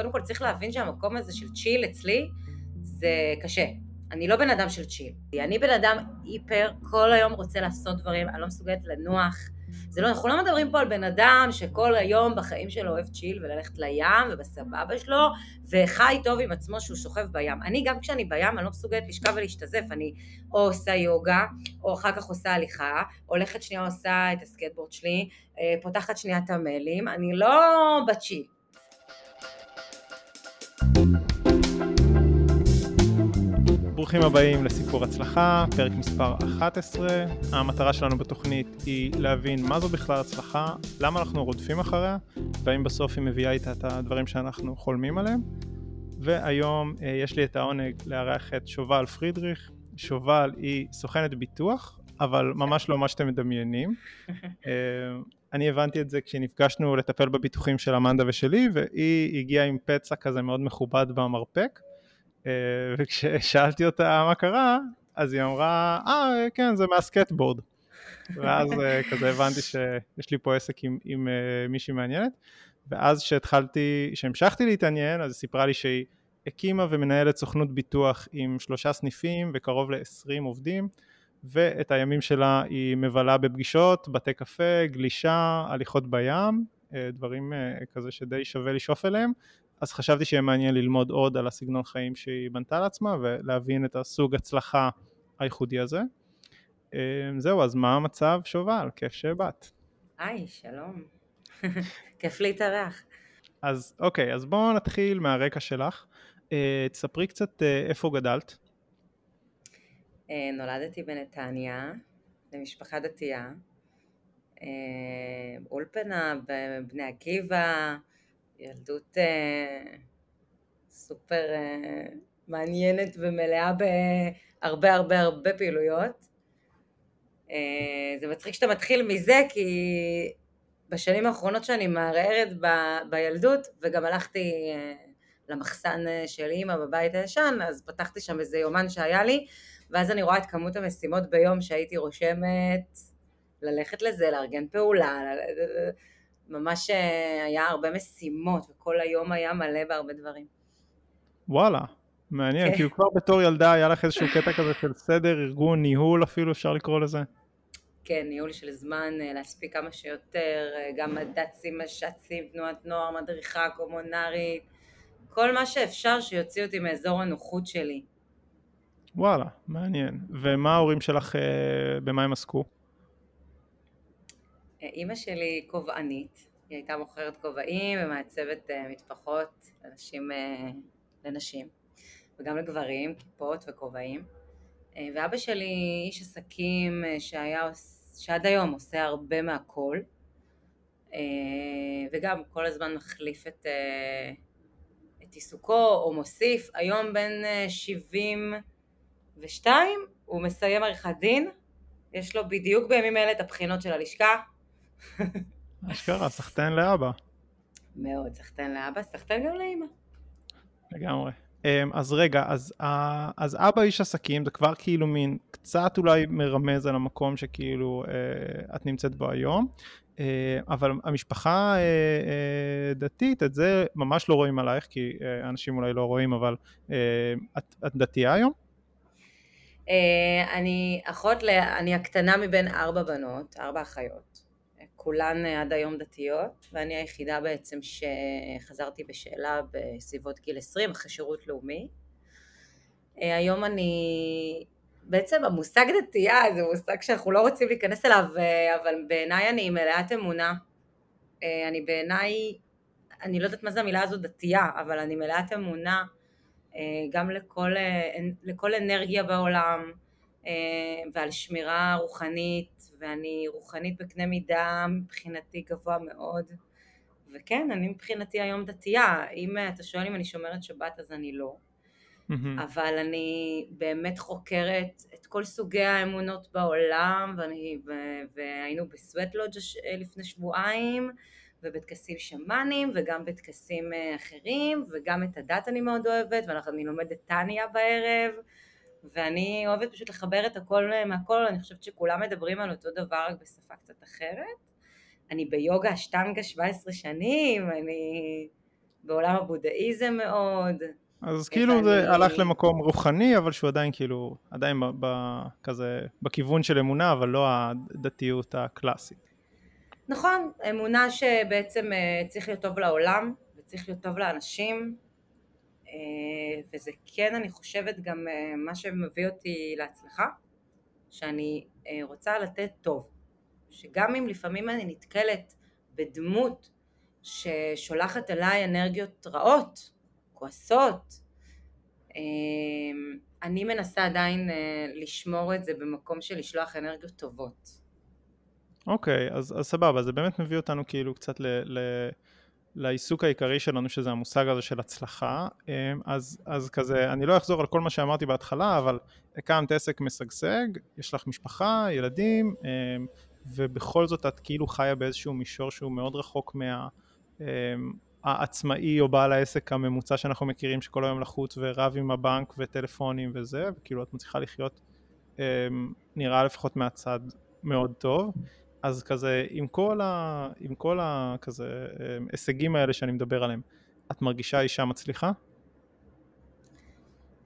קודם כל צריך להבין שהמקום הזה של צ'יל אצלי זה קשה. אני לא בן אדם של צ'יל. אני בן אדם היפר, כל היום רוצה לעשות דברים, אני לא מסוגלת לנוח. זה לא, אנחנו לא מדברים פה על בן אדם שכל היום בחיים שלו אוהב צ'יל וללכת לים ובסבבה שלו, וחי טוב עם עצמו שהוא שוכב בים. אני גם כשאני בים אני לא מסוגלת לשכב ולהשתזף, אני או עושה יוגה, או אחר כך עושה הליכה, הולכת שנייה עושה את הסקטבורד שלי, אה, פותחת שנייה את המיילים, אני לא בצ'יל. ברוכים הבאים לסיפור הצלחה, פרק מספר 11. המטרה שלנו בתוכנית היא להבין מה זו בכלל הצלחה, למה אנחנו רודפים אחריה, והאם בסוף היא מביאה איתה את הדברים שאנחנו חולמים עליהם. והיום אה, יש לי את העונג לארח את שובל פרידריך. שובל היא סוכנת ביטוח, אבל ממש לא מה שאתם מדמיינים. אני הבנתי את זה כשנפגשנו לטפל בביטוחים של אמנדה ושלי, והיא הגיעה עם פצע כזה מאוד מכובד במרפק. אה, וכששאלתי אותה מה קרה, אז היא אמרה, אה, כן, זה מהסקטבורד. ואז אה, כזה הבנתי שיש לי פה עסק עם, עם אה, מישהי מעניינת, ואז שהתחלתי, שהמשכתי להתעניין, אז היא סיפרה לי שהיא הקימה ומנהלת סוכנות ביטוח עם שלושה סניפים וקרוב ל-20 עובדים, ואת הימים שלה היא מבלה בפגישות, בתי קפה, גלישה, הליכות בים, דברים כזה שדי שווה לשאוף אליהם, אז חשבתי שיהיה מעניין ללמוד עוד על הסגנון חיים שהיא בנתה לעצמה ולהבין את הסוג הצלחה הייחודי הזה. אמ, זהו, אז מה המצב שובל? כיף שבאת. היי, שלום. כיף להתארח. אז אוקיי, אז בואו נתחיל מהרקע שלך. אה, תספרי קצת אה, איפה גדלת. אה, נולדתי בנתניה, למשפחה דתייה. אולפנה בבני עקיבא, ילדות אה, סופר אה, מעניינת ומלאה בהרבה הרבה הרבה פעילויות. אה, זה מצחיק שאתה מתחיל מזה כי בשנים האחרונות שאני מערערת ב, בילדות וגם הלכתי אה, למחסן אה, של אימא בבית הישן אז פתחתי שם איזה יומן שהיה לי ואז אני רואה את כמות המשימות ביום שהייתי רושמת ללכת לזה, לארגן פעולה, ממש אה, היה הרבה משימות, וכל היום היה מלא בהרבה דברים. וואלה, מעניין. כאילו כבר בתור ילדה היה לך איזשהו קטע כזה של סדר, ארגון, ניהול אפילו, אפשר לקרוא לזה? כן, ניהול של זמן, אה, להספיק כמה שיותר, אה, גם מד"צים, מש"צים, תנועת נוער, מדריכה, קומונרית, כל מה שאפשר שיוציא אותי מאזור הנוחות שלי. וואלה, מעניין. ומה ההורים שלך, אה, במה הם עסקו? אה, אימא שלי כובענית, היא הייתה מוכרת כובעים ומעצבת אה, מטפחות לנשים, לנשים וגם לגברים, כיפות וכובעים. ואבא שלי איש עסקים שהיה, שעד היום עושה הרבה מהכל, וגם כל הזמן מחליף את, את עיסוקו או מוסיף. היום בין 70 ושתיים, הוא מסיים עריכת דין, יש לו בדיוק בימים אלה את הבחינות של הלשכה. אשכרה, סחטיין לאבא. מאוד, סחטיין לאבא, סחטיין גם לאימא. לגמרי. אמ, אז רגע, אז, אז אבא איש עסקים זה כבר כאילו מין קצת אולי מרמז על המקום שכאילו אה, את נמצאת בו היום, אה, אבל המשפחה אה, דתית, את זה ממש לא רואים עלייך, כי אנשים אולי לא רואים, אבל את, את דתייה היום? אני אחות, אני הקטנה מבין ארבע בנות, ארבע אחיות. כולן אה, עד היום דתיות, ואני היחידה בעצם שחזרתי בשאלה בסביבות גיל 20 אחרי שירות לאומי. אה, היום אני, בעצם המושג דתייה זה מושג שאנחנו לא רוצים להיכנס אליו, אה, אבל בעיניי אני מלאת אמונה. אני בעיניי, אני לא יודעת מה זה המילה הזו דתייה, אבל אני מלאת אמונה גם לכל, לכל אנרגיה בעולם ועל שמירה רוחנית ואני רוחנית בקנה מידה מבחינתי גבוה מאוד. וכן, אני מבחינתי היום דתייה, אם אתה שואל אם אני שומרת שבת אז אני לא. mm-hmm. אבל אני באמת חוקרת את כל סוגי האמונות בעולם ואני, ו, והיינו בסווטלודג' לפני שבועיים ובטקסים שמאנים וגם בטקסים אה, אחרים וגם את הדת אני מאוד אוהבת ואני לומדת טניה בערב ואני אוהבת פשוט לחבר את הכל מהכל, אני חושבת שכולם מדברים על אותו דבר רק בשפה קצת אחרת. אני ביוגה אשטנגה 17 שנים, אני בעולם הבודהיזם מאוד. אז כאילו. זה הלך למקום רוחני, אבל שהוא עדיין כאילו, עדיין ב, ב, כזה בכיוון של אמונה, אבל לא הדתיות הקלאסית. נכון, אמונה שבעצם uh, צריך להיות טוב לעולם, וצריך להיות טוב לאנשים, uh, וזה כן, אני חושבת, גם uh, מה שמביא אותי להצלחה, שאני רוצה לתת טוב. שגם אם לפעמים אני נתקלת בדמות ששולחת אליי אנרגיות רעות, כועסות, אני מנסה עדיין אה, לשמור את זה במקום של לשלוח אנרגיות טובות. אוקיי, אז, אז סבבה, זה באמת מביא אותנו כאילו קצת ל, ל, לעיסוק העיקרי שלנו, שזה המושג הזה של הצלחה. אמ, אז, אז כזה, אני לא אחזור על כל מה שאמרתי בהתחלה, אבל הקמת עסק משגשג, יש לך משפחה, ילדים, אמ, ובכל זאת את כאילו חיה באיזשהו מישור שהוא מאוד רחוק מה... העצמאי או בעל העסק הממוצע שאנחנו מכירים שכל היום לחוץ ורב עם הבנק וטלפונים וזה, וכאילו את מצליחה לחיות נראה לפחות מהצד מאוד טוב. אז כזה עם כל, ה, עם כל ה, כזה, הישגים האלה שאני מדבר עליהם, את מרגישה אישה מצליחה?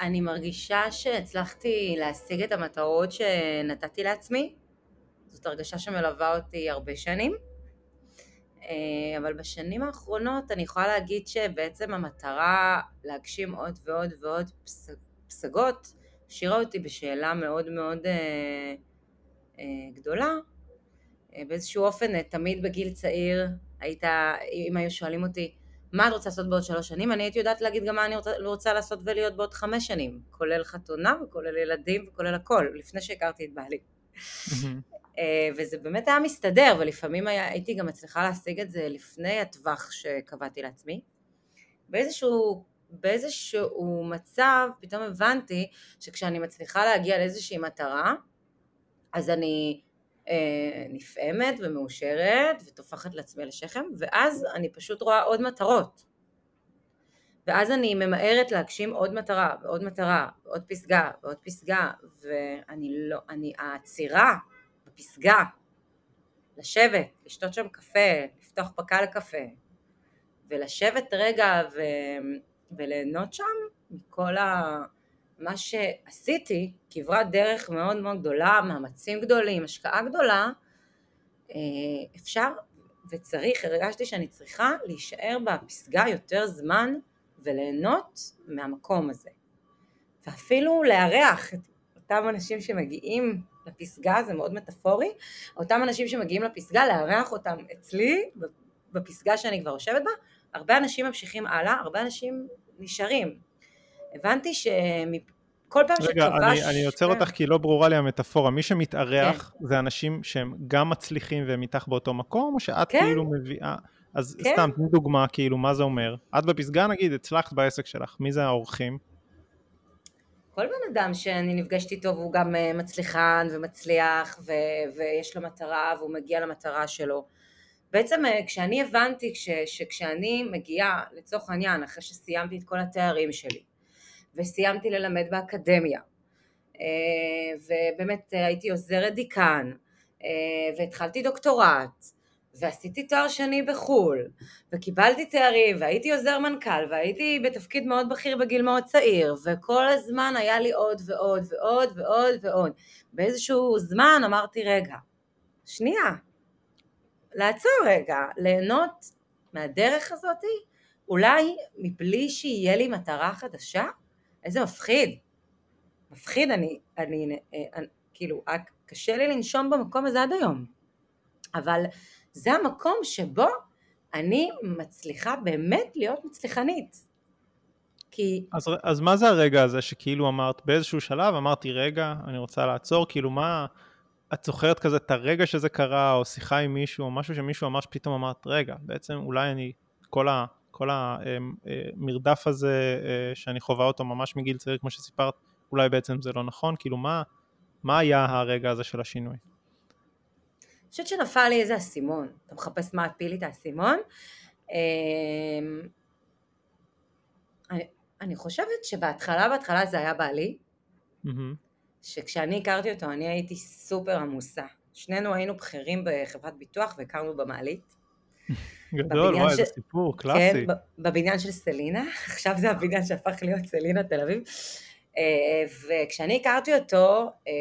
אני מרגישה שהצלחתי להשיג את המטרות שנתתי לעצמי. זאת הרגשה שמלווה אותי הרבה שנים. אה, אבל בשנים האחרונות אני יכולה להגיד שבעצם המטרה להגשים עוד ועוד ועוד פסגות השאירה אותי בשאלה מאוד מאוד אה, אה, גדולה. אה, באיזשהו אופן, אה, תמיד בגיל צעיר, היית, אם היו שואלים אותי, מה את רוצה לעשות בעוד שלוש שנים? אני הייתי יודעת להגיד גם מה אני רוצה, רוצה לעשות ולהיות בעוד חמש שנים, כולל חתונה וכולל ילדים וכולל הכל, לפני שהכרתי את בעלי. אה, וזה באמת היה מסתדר, ולפעמים היה, הייתי גם מצליחה להשיג את זה לפני הטווח שקבעתי לעצמי. באיזשהו, באיזשהו מצב פתאום הבנתי שכשאני מצליחה להגיע לאיזושהי מטרה, אז אני נפעמת ומאושרת וטופחת לעצמי לשכם, ואז אני פשוט רואה עוד מטרות. ואז אני ממהרת להגשים עוד מטרה ועוד מטרה ועוד פסגה ועוד פסגה ואני לא, אני, העצירה בפסגה, לשבת, לשתות שם קפה, לפתוח פקה לקפה, ולשבת רגע ו... וליהנות שם מכל ה... מה שעשיתי, כברת דרך מאוד מאוד גדולה, מאמצים גדולים, השקעה גדולה, אה, אפשר וצריך, הרגשתי שאני צריכה להישאר בפסגה יותר זמן וליהנות מהמקום הזה. ואפילו לארח את אותם אנשים שמגיעים לפסגה, זה מאוד מטאפורי, אותם אנשים שמגיעים לפסגה, לארח אותם אצלי, בפסגה שאני כבר יושבת בה, הרבה אנשים ממשיכים הלאה, הרבה אנשים נשארים. הבנתי שכל פעם שכבש... רגע, אני, אני עוצר כן. אותך כי לא ברורה לי המטאפורה. מי שמתארח כן. זה אנשים שהם גם מצליחים והם איתך באותו מקום, או שאת כן. כאילו מביאה... אז כן. סתם, תני דוגמה, כאילו, מה זה אומר? את בפסגה נגיד, הצלחת בעסק שלך, מי זה האורחים? כל בן אדם שאני נפגשת איתו והוא גם אה, מצליחן ומצליח ו- ויש לו מטרה והוא מגיע למטרה שלו. בעצם אה, כשאני הבנתי ש- שכשאני מגיעה לצורך העניין אחרי שסיימתי את כל התארים שלי וסיימתי ללמד באקדמיה אה, ובאמת הייתי עוזרת דיקן והתחלתי דוקטורט ועשיתי תואר שני בחו"ל, וקיבלתי תארים, והייתי עוזר מנכ"ל, והייתי בתפקיד מאוד בכיר בגיל מאוד צעיר, וכל הזמן היה לי עוד ועוד ועוד ועוד ועוד. באיזשהו זמן אמרתי, רגע, שנייה, לעצור רגע, ליהנות מהדרך הזאתי, אולי מבלי שיהיה לי מטרה חדשה? איזה מפחיד. מפחיד, אני, אני, אני אני כאילו, קשה לי לנשום במקום הזה עד היום. אבל זה המקום שבו אני מצליחה באמת להיות מצליחנית. כי... אז, אז מה זה הרגע הזה שכאילו אמרת, באיזשהו שלב אמרתי רגע, אני רוצה לעצור, כאילו מה, את זוכרת כזה את הרגע שזה קרה, או שיחה עם מישהו, או משהו שמישהו אמר שפתאום אמרת, רגע, בעצם אולי אני, כל, כל המרדף אמ, אה, הזה אה, שאני חווה אותו ממש מגיל צעיר, כמו שסיפרת, אולי בעצם זה לא נכון, כאילו מה, מה היה הרגע הזה של השינוי? חושבת שנפל לי איזה אסימון, אתה מחפש מה הפיל לי את האסימון. אמ, אני, אני חושבת שבהתחלה, בהתחלה זה היה בעלי, mm-hmm. שכשאני הכרתי אותו אני הייתי סופר עמוסה. שנינו היינו בכירים בחברת ביטוח והכרנו במעלית. גדול, וואי, זה סיפור קלאסי. כן, בבניין של סלינה, עכשיו זה הבניין שהפך להיות סלינה תל אביב. אה, וכשאני הכרתי אותו, אה,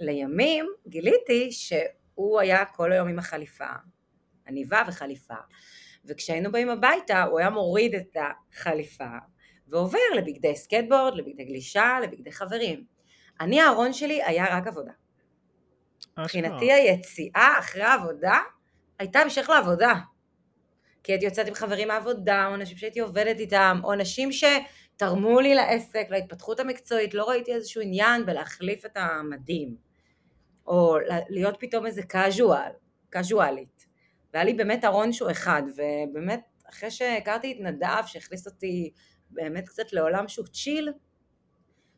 לימים גיליתי שהוא היה כל היום עם החליפה, עניבה וחליפה, וכשהיינו באים הביתה הוא היה מוריד את החליפה ועובר לבגדי סקטבורד, לבגדי גלישה, לבגדי חברים. אני הארון שלי היה רק עבודה. מבחינתי היציאה אחרי העבודה הייתה המשך לעבודה. כי הייתי יוצאת עם חברים מהעבודה, או אנשים שהייתי עובדת איתם, או אנשים שתרמו לי לעסק, להתפתחות המקצועית, לא ראיתי איזשהו עניין בלהחליף את המדים, או להיות פתאום איזה קאז'ואל, קאז'ואלית. והיה לי באמת ארון שהוא אחד, ובאמת אחרי שהכרתי את נדב, שהכניס אותי באמת קצת לעולם שהוא צ'יל,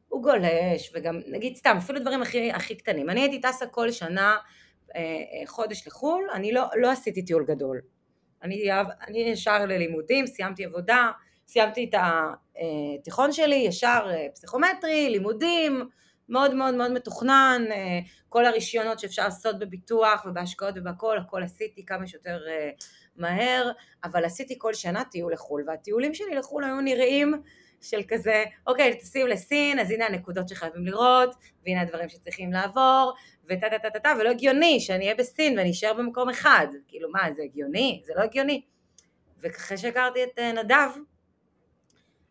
הוא גולש, וגם נגיד סתם, אפילו דברים הכי, הכי קטנים. אני הייתי טסה כל שנה חודש לחו"ל, אני לא, לא עשיתי טיול גדול. אני, אני ישר ללימודים, סיימתי עבודה, סיימתי את התיכון שלי, ישר אה, פסיכומטרי, לימודים, מאוד מאוד מאוד מתוכנן, כל הרישיונות שאפשר לעשות בביטוח ובהשקעות ובהכל, הכל עשיתי כמה שיותר מהר, אבל עשיתי כל שנה טיול לחו"ל, והטיולים שלי לחו"ל היו נראים של כזה, אוקיי, טסים לסין, אז הנה הנקודות שחייבים לראות, והנה הדברים שצריכים לעבור, וטה טה טה טה טה, ולא הגיוני שאני אהיה בסין ואני אשאר במקום אחד. כאילו, מה, זה הגיוני? זה לא הגיוני. ואחרי שהכרתי את נדב,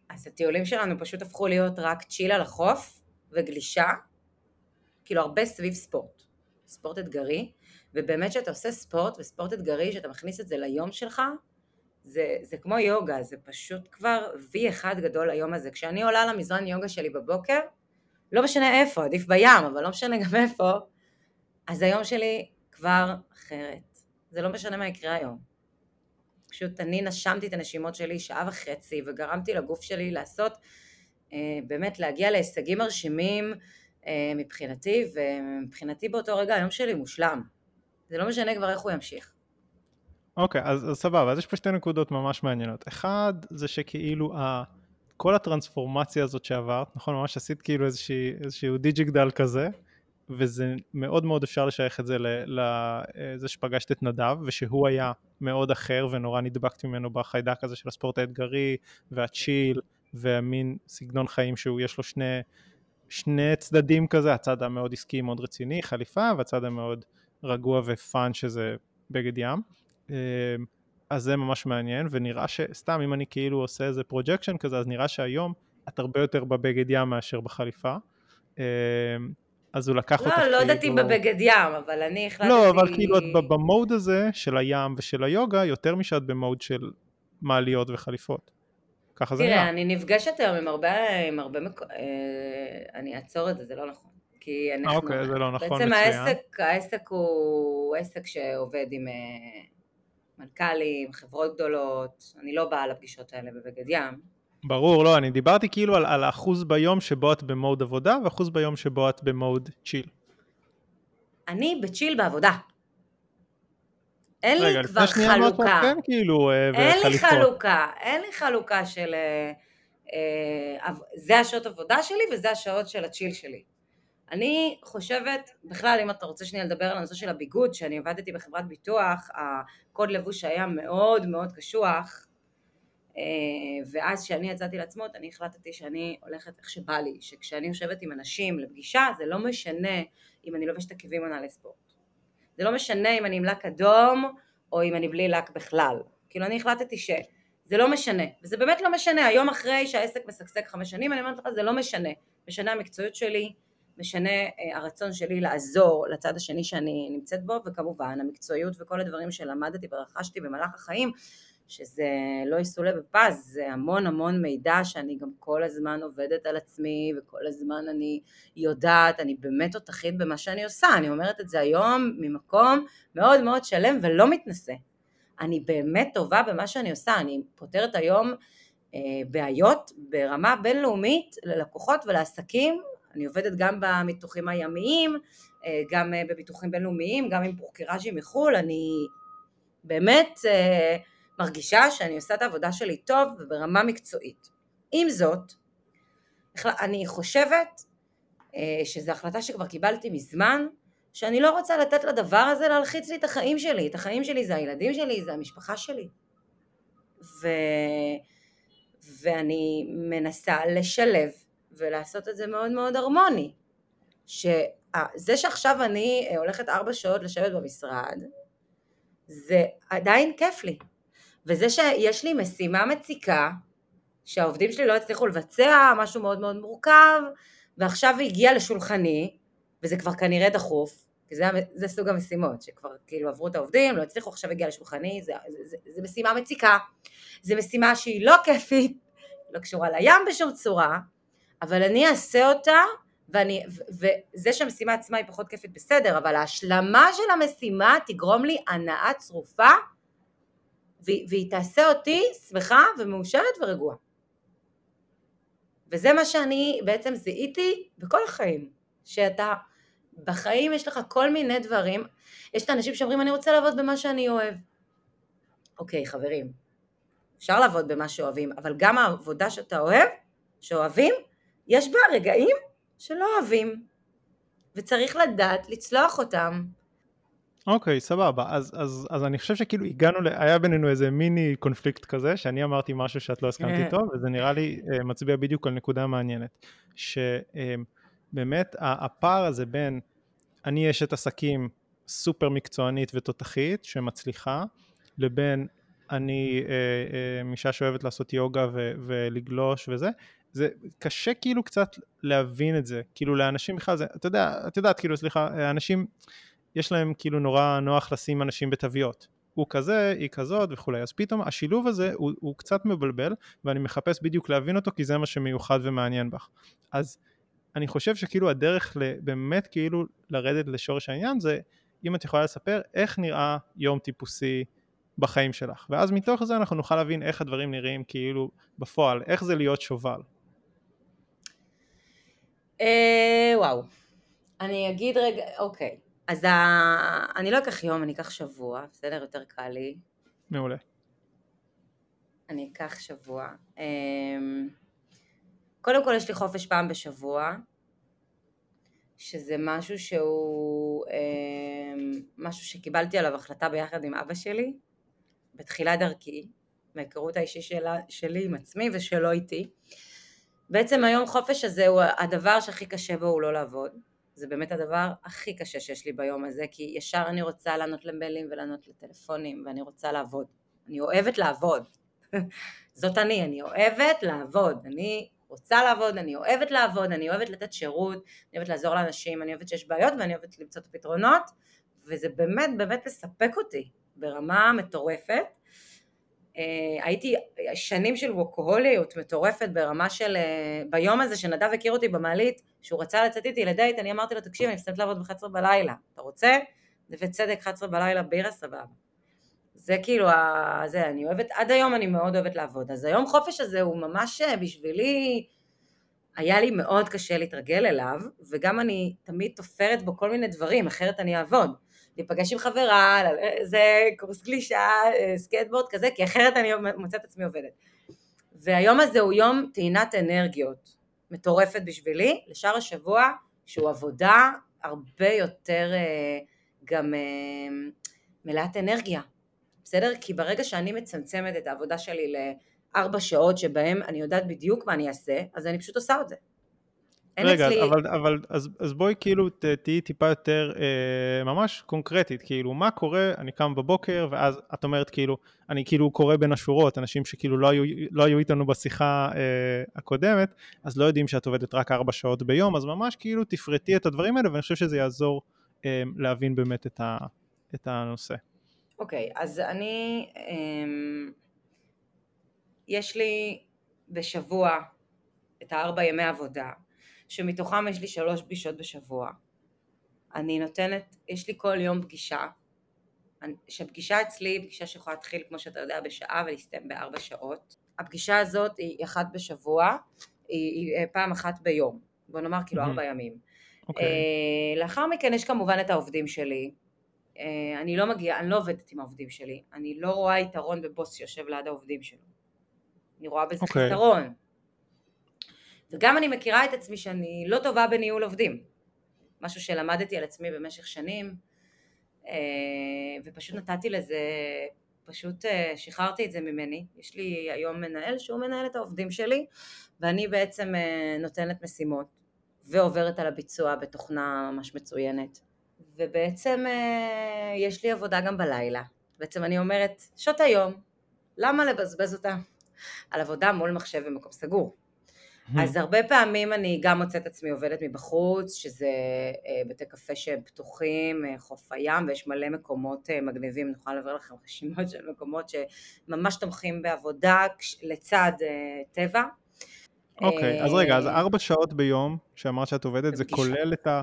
אז הטיולים שלנו פשוט הפכו להיות רק צ'יל על החוף וגלישה, כאילו הרבה סביב ספורט, ספורט אתגרי, ובאמת שאתה עושה ספורט וספורט אתגרי, שאתה מכניס את זה ליום שלך, זה, זה כמו יוגה, זה פשוט כבר וי אחד גדול היום הזה. כשאני עולה למזרן יוגה שלי בבוקר, לא משנה איפה, עדיף בים, אבל לא משנה גם איפה, אז היום שלי כבר אחרת. זה לא משנה מה יקרה היום. פשוט אני נשמתי את הנשימות שלי שעה וחצי וגרמתי לגוף שלי לעשות, אה, באמת להגיע להישגים מרשימים אה, מבחינתי, ומבחינתי באותו רגע היום שלי מושלם. זה לא משנה כבר איך הוא ימשיך. אוקיי, okay, אז, אז סבבה, אז יש פה שתי נקודות ממש מעניינות. אחד, זה שכאילו ה... כל הטרנספורמציה הזאת שעברת, נכון? ממש עשית כאילו איזושהי, איזשהו דיג'יגדל כזה, וזה מאוד מאוד אפשר לשייך את זה לזה שפגשת את נדב, ושהוא היה מאוד אחר ונורא נדבקת ממנו בחיידק הזה של הספורט האתגרי, וה chill, והמין סגנון חיים שהוא יש לו שני, שני צדדים כזה, הצד המאוד עסקי מאוד רציני, חליפה, והצד המאוד רגוע ו fun שזה בגד ים. אמ, אז זה ממש מעניין, ונראה שסתם אם אני כאילו עושה איזה projection כזה, אז נראה שהיום את הרבה יותר בבגד ים מאשר בחליפה. אז הוא לקח לא, אותך לא יודעת אם בבגד ים, אבל אני החלטתי... לא, אבל כאילו את במוד הזה של הים ושל היוגה, יותר משאת במוד של מעליות וחליפות. ככה זה נראה. תראה, אני נפגשת היום עם הרבה, עם הרבה מק... אה, אני אעצור את זה, זה לא נכון. כי אנחנו... אוקיי, זה לא נכון, בעצם מצוין. בעצם העסק, העסק הוא עסק שעובד עם... אה, מנכ"לים, חברות גדולות, אני לא באה לפגישות האלה בבגד ים. ברור, לא, אני דיברתי כאילו על, על אחוז ביום שבו את במוד עבודה ואחוז ביום שבו את במוד צ'יל. אני בצ'יל בעבודה. אין לי כבר חלוקה. כן, כאילו, אה, אין לי חלוקה, אין לי חלוקה של... אה, אה, זה השעות עבודה שלי וזה השעות של הצ'יל שלי. אני חושבת, בכלל אם אתה רוצה שנייה לדבר על הנושא של הביגוד, שאני עבדתי בחברת ביטוח, הקוד לבוש היה מאוד מאוד קשוח, ואז כשאני יצאתי לעצמות אני החלטתי שאני הולכת איך שבא לי, שכשאני יושבת עם אנשים לפגישה זה לא משנה אם אני לובשת עקבים או נעלי ספורט. זה לא משנה אם אני עם לק אדום או אם אני בלי לק בכלל. כאילו אני החלטתי שזה לא משנה, וזה באמת לא משנה, היום אחרי שהעסק משגשג חמש שנים אני אומרת לך זה לא משנה, משנה המקצועיות שלי, משנה אה, הרצון שלי לעזור לצד השני שאני נמצאת בו, וכמובן המקצועיות וכל הדברים שלמדתי ורכשתי במהלך החיים, שזה לא יסולא בפז, זה המון המון מידע שאני גם כל הזמן עובדת על עצמי, וכל הזמן אני יודעת, אני באמת תותחית במה שאני עושה, אני אומרת את זה היום ממקום מאוד מאוד שלם ולא מתנשא. אני באמת טובה במה שאני עושה, אני פותרת היום אה, בעיות ברמה בינלאומית ללקוחות ולעסקים. אני עובדת גם במיתוחים הימיים, אה, גם אה, בביטוחים בינלאומיים, גם עם ברוקראז'ים מחו"ל, אני באמת אה, מרגישה שאני עושה את העבודה שלי טוב וברמה מקצועית. עם זאת, אני חושבת שזו החלטה שכבר קיבלתי מזמן, שאני לא רוצה לתת לדבר הזה להלחיץ לי את החיים שלי. את החיים שלי זה הילדים שלי, זה המשפחה שלי. ו... ואני מנסה לשלב ולעשות את זה מאוד מאוד הרמוני. שזה שעכשיו אני הולכת ארבע שעות לשבת במשרד, זה עדיין כיף לי. וזה שיש לי משימה מציקה, שהעובדים שלי לא הצליחו לבצע, משהו מאוד מאוד מורכב, ועכשיו היא הגיעה לשולחני, וזה כבר כנראה דחוף, כי זה, זה סוג המשימות, שכבר כאילו עברו את העובדים, לא הצליחו, עכשיו הגיעה לשולחני, זה, זה, זה, זה משימה מציקה, זה משימה שהיא לא כיפית, לא קשורה לים בשום צורה, אבל אני אעשה אותה, ואני, וזה שהמשימה עצמה היא פחות כיפית בסדר, אבל ההשלמה של המשימה תגרום לי הנאה צרופה, והיא תעשה אותי שמחה ומאושרת ורגועה. וזה מה שאני בעצם זיהיתי בכל החיים, שאתה, בחיים יש לך כל מיני דברים, יש את האנשים שאומרים אני רוצה לעבוד במה שאני אוהב. אוקיי חברים, אפשר לעבוד במה שאוהבים, אבל גם העבודה שאתה אוהב, שאוהבים, יש בה רגעים שלא אוהבים, וצריך לדעת לצלוח אותם. אוקיי, סבבה. אז, אז, אז אני חושב שכאילו הגענו, ל... היה בינינו איזה מיני קונפליקט כזה, שאני אמרתי משהו שאת לא הסכמת איתו, וזה נראה לי uh, מצביע בדיוק על נקודה מעניינת. שבאמת הפער הזה בין אני אשת עסקים סופר מקצוענית ותותחית שמצליחה, לבין אני uh, uh, אישה שאוהבת לעשות יוגה ו- ולגלוש וזה, זה קשה כאילו קצת להבין את זה, כאילו לאנשים בכלל זה, אתה יודע, את יודעת, כאילו, סליחה, אנשים, יש להם כאילו נורא נוח לשים אנשים בתוויות. הוא כזה, היא כזאת וכולי, אז פתאום השילוב הזה הוא, הוא קצת מבלבל, ואני מחפש בדיוק להבין אותו, כי זה מה שמיוחד ומעניין בך. אז אני חושב שכאילו הדרך באמת כאילו לרדת לשורש העניין זה, אם את יכולה לספר איך נראה יום טיפוסי בחיים שלך, ואז מתוך זה אנחנו נוכל להבין איך הדברים נראים כאילו בפועל, איך זה להיות שובל. אה, וואו. אני אגיד רגע, אוקיי. אז ה... אני לא אקח יום, אני אקח שבוע, בסדר? יותר קל לי. מעולה. אני אקח שבוע. אמ, קודם כל יש לי חופש פעם בשבוע, שזה משהו שהוא אמ, משהו שקיבלתי עליו החלטה ביחד עם אבא שלי, בתחילת דרכי, מההיכרות האישי שלה, שלי עם עצמי ושלו איתי. בעצם היום חופש הזה הוא הדבר שהכי קשה בו הוא לא לעבוד. זה באמת הדבר הכי קשה שיש לי ביום הזה, כי ישר אני רוצה לענות למיילים ולענות לטלפונים, ואני רוצה לעבוד. אני אוהבת לעבוד. זאת אני, אני אוהבת לעבוד. אני רוצה לעבוד, אני אוהבת לעבוד, אני אוהבת לתת שירות, אני אוהבת לעזור לאנשים, אני אוהבת שיש בעיות ואני אוהבת למצוא את הפתרונות, וזה באמת באמת מספק אותי ברמה מטורפת. אה, הייתי שנים של ווקהוליות מטורפת ברמה של, אה, ביום הזה שנדב הכיר אותי במעלית, שהוא רצה לצאת איתי לדייט, אני אמרתי לו, תקשיב, אני מסתכלת לעבוד ב-11 בלילה, אתה רוצה? נווה צדק, 11 בלילה, בירה סבבה. זה כאילו, זה, אני אוהבת, עד היום אני מאוד אוהבת לעבוד. אז היום חופש הזה הוא ממש אה, בשבילי, היה לי מאוד קשה להתרגל אליו, וגם אני תמיד תופרת בו כל מיני דברים, אחרת אני אעבוד. להיפגש עם חברה, זה קורס גלישה, אה, סקייטבורד כזה, כי אחרת אני מוצאת עצמי עובדת. והיום הזה הוא יום טעינת אנרגיות מטורפת בשבילי, לשאר השבוע שהוא עבודה הרבה יותר אה, גם אה, מלאת אנרגיה, בסדר? כי ברגע שאני מצמצמת את העבודה שלי לארבע שעות שבהם אני יודעת בדיוק מה אני אעשה, אז אני פשוט עושה את זה. רגע, אצלי... אבל, אבל אז, אז בואי כאילו תהיי טיפה יותר אה, ממש קונקרטית, כאילו מה קורה, אני קם בבוקר ואז את אומרת כאילו, אני כאילו קורא בין השורות, אנשים שכאילו לא היו, לא היו איתנו בשיחה אה, הקודמת, אז לא יודעים שאת עובדת רק ארבע שעות ביום, אז ממש כאילו תפרטי את הדברים האלה ואני חושב שזה יעזור אה, להבין באמת את, ה, את הנושא. אוקיי, okay, אז אני, אה, יש לי בשבוע את הארבע ימי עבודה. שמתוכם יש לי שלוש פגישות בשבוע. אני נותנת, יש לי כל יום פגישה, שהפגישה אצלי היא פגישה שיכולה להתחיל כמו שאתה יודע בשעה ולהסתיים בארבע שעות. הפגישה הזאת היא אחת בשבוע, היא, היא אה, פעם אחת ביום, בוא נאמר כאילו ארבע ימים. Okay. אוקיי. Uh, לאחר מכן יש כמובן את העובדים שלי. Uh, אני לא מגיעה, אני לא עובדת עם העובדים שלי, אני לא רואה יתרון בבוס שיושב ליד העובדים שלו. אני רואה בזה okay. אוקיי. חיסרון. וגם אני מכירה את עצמי שאני לא טובה בניהול עובדים. משהו שלמדתי על עצמי במשך שנים, אה, ופשוט נתתי לזה, פשוט אה, שחררתי את זה ממני. יש לי היום מנהל שהוא מנהל את העובדים שלי, ואני בעצם אה, נותנת משימות, ועוברת על הביצוע בתוכנה ממש מצוינת. ובעצם יש לי עבודה גם בלילה. בעצם אני אומרת, שעות היום, למה לבזבז אותה על עבודה מול מחשב במקום סגור? אז הרבה פעמים אני גם מוצאת עצמי עובדת מבחוץ, שזה אה, בתי קפה שהם פתוחים, אה, חוף הים, ויש מלא מקומות אה, מגניבים, נוכל להעביר לכם רשימות של מקומות שממש תומכים בעבודה לצד טבע. אוקיי, אז רגע, אז ארבע שעות ביום שאמרת שאת עובדת, זה כולל את ה...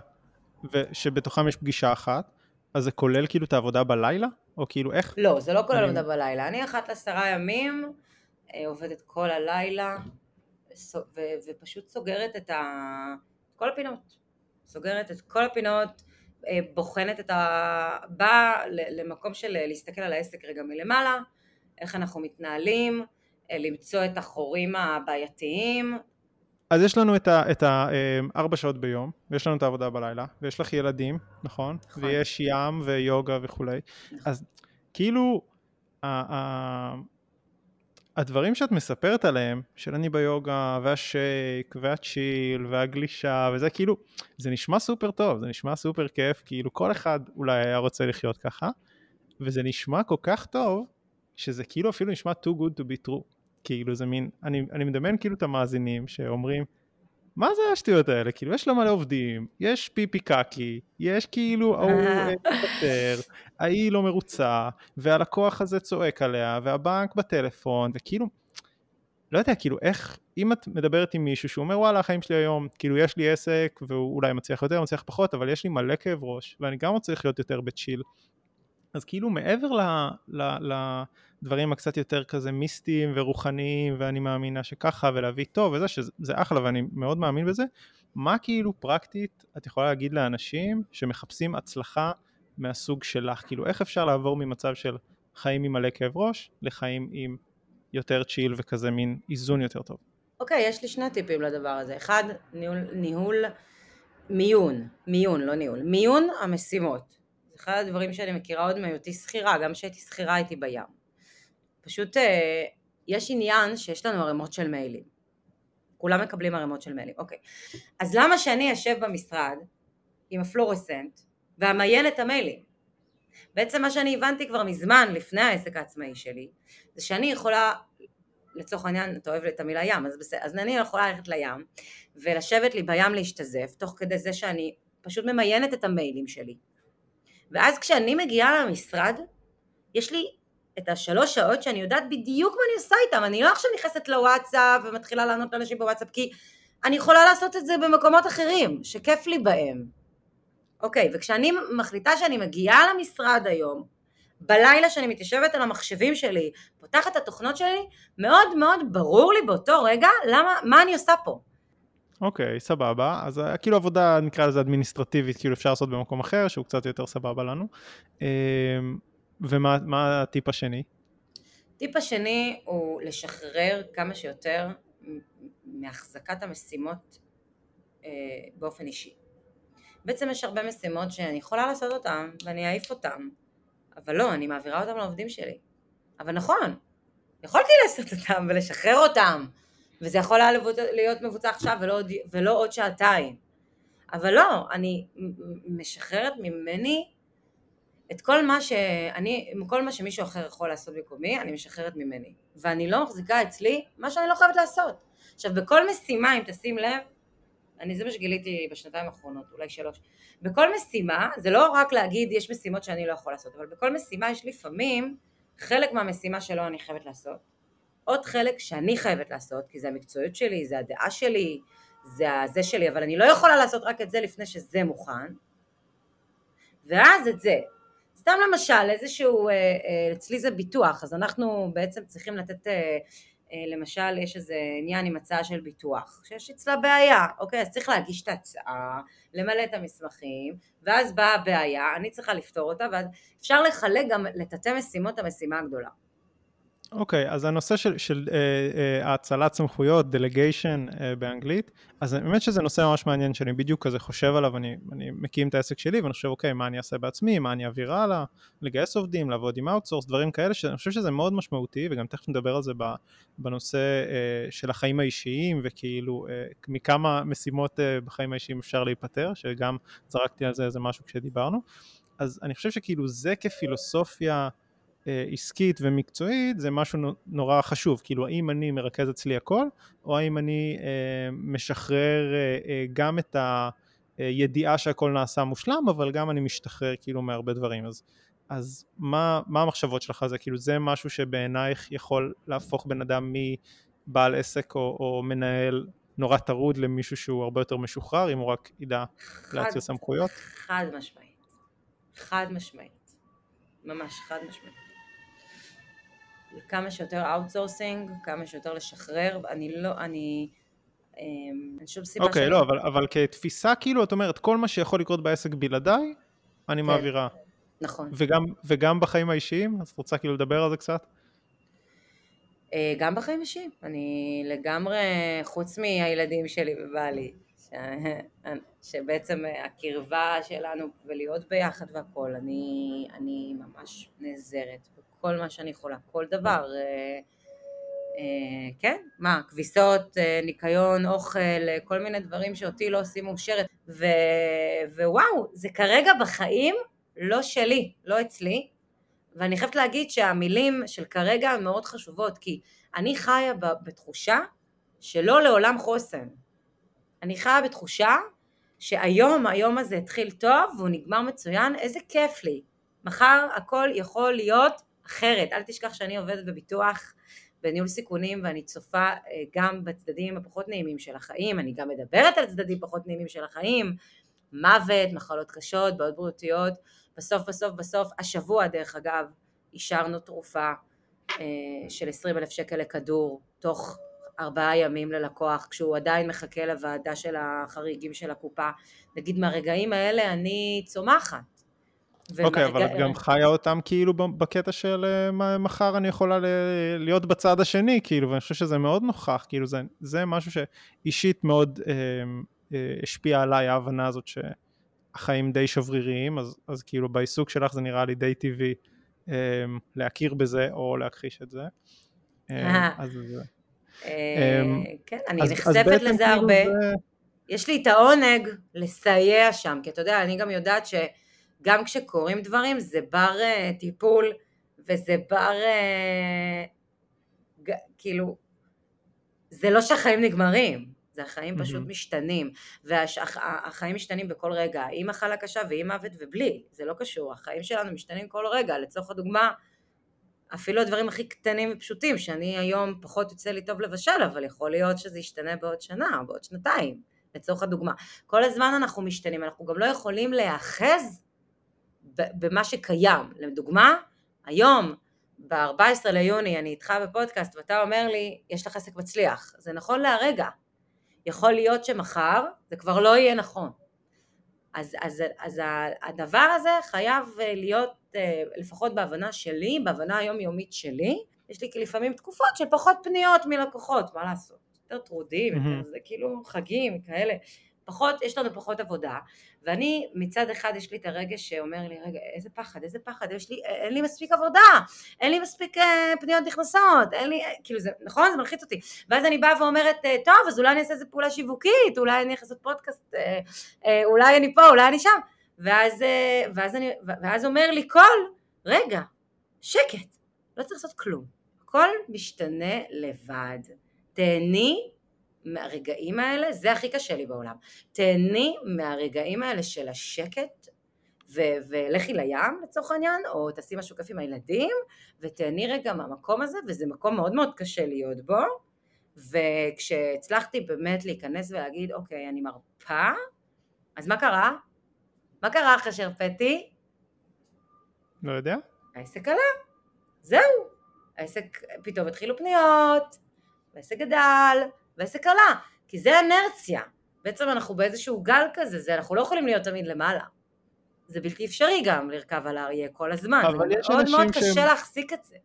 ושבתוכם יש פגישה אחת, אז זה כולל כאילו את העבודה בלילה? או כאילו איך? לא, זה לא כולל עבודה בלילה. אני אחת לעשרה ימים, עובדת כל הלילה. ו- ופשוט סוגרת את ה... כל הפינות. סוגרת את כל הפינות, אה, בוחנת את ה... באה למקום של להסתכל על העסק רגע מלמעלה, איך אנחנו מתנהלים, אה, למצוא את החורים הבעייתיים. אז יש לנו את הארבע אה, שעות ביום, ויש לנו את העבודה בלילה, ויש לך ילדים, נכון? נכון. ויש ים ויוגה וכולי. נכון. אז כאילו, הדברים שאת מספרת עליהם, של אני ביוגה, והשייק, והצ'יל, והגלישה, וזה כאילו, זה נשמע סופר טוב, זה נשמע סופר כיף, כאילו כל אחד אולי היה רוצה לחיות ככה, וזה נשמע כל כך טוב, שזה כאילו אפילו נשמע too good to be true. כאילו זה מין, אני, אני מדמיין כאילו את המאזינים שאומרים, מה זה השטויות האלה? כאילו, יש לה מלא עובדים, יש פיפי קקי, יש כאילו ההוא מתפטר, ההיא לא מרוצה, והלקוח הזה צועק עליה, והבנק בטלפון, וכאילו, לא יודע, כאילו, איך, אם את מדברת עם מישהו שהוא אומר, וואלה, החיים שלי היום, כאילו, יש לי עסק, והוא אולי מצליח יותר, מצליח פחות, אבל יש לי מלא כאב ראש, ואני גם רוצה לחיות יותר בצ'יל. אז כאילו, מעבר ל... ל, ל דברים הקצת יותר כזה מיסטיים ורוחניים ואני מאמינה שככה ולהביא טוב וזה שזה אחלה ואני מאוד מאמין בזה. מה כאילו פרקטית את יכולה להגיד לאנשים שמחפשים הצלחה מהסוג שלך? כאילו איך אפשר לעבור ממצב של חיים עם מלא כאב ראש לחיים עם יותר צ'יל וכזה מין איזון יותר טוב? אוקיי okay, יש לי שני טיפים לדבר הזה. אחד ניהול, ניהול מיון. מיון לא ניהול. מיון המשימות. אחד הדברים שאני מכירה עוד מהיותי שכירה. גם כשהייתי שכירה הייתי בים פשוט אה, יש עניין שיש לנו ערימות של מיילים. כולם מקבלים ערימות של מיילים, אוקיי. אז למה שאני אשב במשרד עם הפלורסנט ואמיין את המיילים? בעצם מה שאני הבנתי כבר מזמן לפני העסק העצמאי שלי, זה שאני יכולה, לצורך העניין, אתה אוהב את המילה ים, אז בסדר, אז אני יכולה ללכת לים ולשבת לי בים להשתזף, תוך כדי זה שאני פשוט ממיינת את המיילים שלי. ואז כשאני מגיעה למשרד, יש לי את השלוש שעות שאני יודעת בדיוק מה אני עושה איתם, אני לא עכשיו נכנסת לוואטסאפ ומתחילה לענות לאנשים בוואטסאפ, כי אני יכולה לעשות את זה במקומות אחרים, שכיף לי בהם. אוקיי, וכשאני מחליטה שאני מגיעה למשרד היום, בלילה שאני מתיישבת על המחשבים שלי, פותחת את התוכנות שלי, מאוד מאוד ברור לי באותו רגע למה, מה אני עושה פה. אוקיי, okay, סבבה. אז אה, כאילו עבודה, נקרא לזה אדמיניסטרטיבית, כאילו אפשר לעשות במקום אחר, שהוא קצת יותר סבבה לנו. ומה הטיפ השני? טיפ השני הוא לשחרר כמה שיותר מהחזקת המשימות אה, באופן אישי. בעצם יש הרבה משימות שאני יכולה לעשות אותן ואני אעיף אותן, אבל לא, אני מעבירה אותן לעובדים שלי. אבל נכון, יכולתי לעשות אותם ולשחרר אותם, וזה יכול היה להיות מבוצע עכשיו ולא עוד, ולא עוד שעתיים. אבל לא, אני משחררת ממני את כל מה שאני, כל מה שמישהו אחר יכול לעשות במקומי, אני משחררת ממני. ואני לא מחזיקה אצלי מה שאני לא חייבת לעשות. עכשיו, בכל משימה, אם תשים לב, אני זה מה שגיליתי בשנתיים האחרונות, אולי שלוש. בכל משימה, זה לא רק להגיד יש משימות שאני לא יכול לעשות, אבל בכל משימה יש לפעמים חלק מהמשימה שלא אני חייבת לעשות, עוד חלק שאני חייבת לעשות, כי זה המקצועיות שלי, זה הדעה שלי, זה הזה שלי, אבל אני לא יכולה לעשות רק את זה לפני שזה מוכן, ואז את זה. סתם למשל, איזשהו, אה, אה, אצלי זה ביטוח, אז אנחנו בעצם צריכים לתת, אה, למשל יש איזה עניין עם הצעה של ביטוח, שיש אצלה בעיה, אוקיי, אז צריך להגיש את ההצעה, למלא את המסמכים, ואז באה הבעיה, אני צריכה לפתור אותה, ואז אפשר לחלק גם לתתי משימות המשימה הגדולה. אוקיי, okay, אז הנושא של, של אה, אה, האצלת סמכויות, delegation אה, באנגלית, אז באמת שזה נושא ממש מעניין שאני בדיוק כזה חושב עליו, אני, אני מקים את העסק שלי ואני חושב, אוקיי, מה אני אעשה בעצמי, מה אני אעביר הלאה, לגייס עובדים, לעבוד עם outsource, דברים כאלה, שאני חושב שזה מאוד משמעותי, וגם תכף נדבר על זה בנושא אה, של החיים האישיים, וכאילו אה, מכמה משימות אה, בחיים האישיים אפשר להיפטר, שגם זרקתי על זה איזה משהו כשדיברנו. אז אני חושב שכאילו זה כפילוסופיה, עסקית ומקצועית זה משהו נורא חשוב, כאילו האם אני מרכז אצלי הכל, או האם אני אה, משחרר אה, אה, גם את הידיעה שהכל נעשה מושלם, אבל גם אני משתחרר כאילו מהרבה דברים, אז, אז מה, מה המחשבות שלך? זה, כאילו זה משהו שבעינייך יכול להפוך בן אדם מבעל עסק או, או מנהל נורא טרוד למישהו שהוא הרבה יותר משוחרר, אם הוא רק ידע להאציל סמכויות? חד משמעית, חד משמעית, ממש חד משמעית. כמה שיותר outsourcing, כמה שיותר לשחרר, אני לא, אני... אמ, אין שום סיבה... אוקיי, okay, לא, אבל, אבל כתפיסה, כאילו, את אומרת, כל מה שיכול לקרות בעסק בלעדיי, אני כן, מעבירה. נכון. וגם, וגם בחיים האישיים? אז את רוצה כאילו לדבר על זה קצת? אה, גם בחיים האישיים. אני לגמרי, חוץ מהילדים שלי ובעלי, ש... שבעצם הקרבה שלנו ולהיות ביחד והכל, אני, אני ממש נעזרת כל מה שאני יכולה, כל דבר. אה, אה, כן, מה, כביסות, אה, ניקיון, אוכל, כל מיני דברים שאותי לא עושים מאושרת. ו, ווואו, זה כרגע בחיים לא שלי, לא אצלי. ואני חייבת להגיד שהמילים של כרגע הן מאוד חשובות, כי אני חיה בתחושה שלא לעולם חוסן. אני חיה בתחושה שהיום, היום הזה התחיל טוב והוא נגמר מצוין, איזה כיף לי. מחר הכל יכול להיות אחרת. אל תשכח שאני עובדת בביטוח, בניהול סיכונים, ואני צופה אה, גם בצדדים הפחות נעימים של החיים, אני גם מדברת על צדדים פחות נעימים של החיים, מוות, מחלות קשות, בעיות בריאותיות. בסוף בסוף בסוף, השבוע דרך אגב, אישרנו תרופה אה, של 20 אלף שקל לכדור, תוך ארבעה ימים ללקוח, כשהוא עדיין מחכה לוועדה של החריגים של הקופה. נגיד מהרגעים האלה אני צומחת. אוקיי, okay, אבל את גם חיה אותם כאילו בקטע של אה, מחר אני יכולה להיות בצד השני, כאילו, ואני חושב שזה מאוד נוכח, כאילו, זה, זה משהו שאישית מאוד אה, אה, השפיע עליי, ההבנה הזאת שהחיים די שבריריים, אז, אז כאילו בעיסוק שלך זה נראה לי די טבעי אה, להכיר בזה או להכחיש את זה. אה, אז זה... אה, כן, אני נחשפת לזה כאילו הרבה. יש לי את העונג לסייע שם, כי אתה יודע, אני גם יודעת ש... גם כשקורים דברים זה בר uh, טיפול וזה בר uh, ג, כאילו זה לא שהחיים נגמרים, זה החיים פשוט mm-hmm. משתנים, והחיים משתנים בכל רגע, עם מחלה קשה ועם מוות ובלי, זה לא קשור, החיים שלנו משתנים כל רגע, לצורך הדוגמה, אפילו הדברים הכי קטנים ופשוטים, שאני היום פחות יוצא לי טוב לבשל, אבל יכול להיות שזה ישתנה בעוד שנה, בעוד שנתיים, לצורך הדוגמה. כל הזמן אנחנו משתנים, אנחנו גם לא יכולים להיאחז במה שקיים. לדוגמה, היום ב-14 ליוני אני איתך בפודקאסט ואתה אומר לי, יש לך עסק מצליח. זה נכון להרגע. יכול להיות שמחר זה כבר לא יהיה נכון. אז, אז, אז הדבר הזה חייב להיות, אה, לפחות בהבנה שלי, בהבנה היומיומית שלי, יש לי לפעמים תקופות של פחות פניות מלקוחות, מה לעשות? יותר טרודים, mm-hmm. יותר זה כאילו חגים, כאלה. פחות, יש לנו פחות עבודה, ואני מצד אחד יש לי את הרגש שאומר לי, רגע, איזה פחד, איזה פחד, יש לי, אין לי מספיק עבודה, אין לי מספיק אה, פניות נכנסות, אין לי, כאילו זה, נכון? זה מלחיץ אותי. ואז אני באה ואומרת, אה, טוב, אז אולי אני אעשה איזה פעולה שיווקית, אולי אני אעשה פודקאסט, אה, אולי אני פה, אולי אני שם. ואז, ואז, אני, ואז אומר לי קול, רגע, שקט, לא צריך לעשות כלום. הכל משתנה לבד. תהני מהרגעים האלה, זה הכי קשה לי בעולם. תהני מהרגעים האלה של השקט, ו- ולכי לים לצורך העניין, או תעשי משהו כיף עם הילדים, ותהני רגע מהמקום הזה, וזה מקום מאוד מאוד קשה להיות בו, וכשהצלחתי באמת להיכנס ולהגיד, אוקיי, אני מרפה, אז מה קרה? מה קרה אחרי שהרפאתי? לא יודע. העסק עלה, זהו. העסק, פתאום התחילו פניות, העסק גדל, ועסק עלה, כי זה אנרציה. בעצם אנחנו באיזשהו גל כזה, זה, אנחנו לא יכולים להיות תמיד למעלה. זה בלתי אפשרי גם לרכב על האריה כל הזמן, זה מאוד מאוד קשה שהם... להחזיק את זה.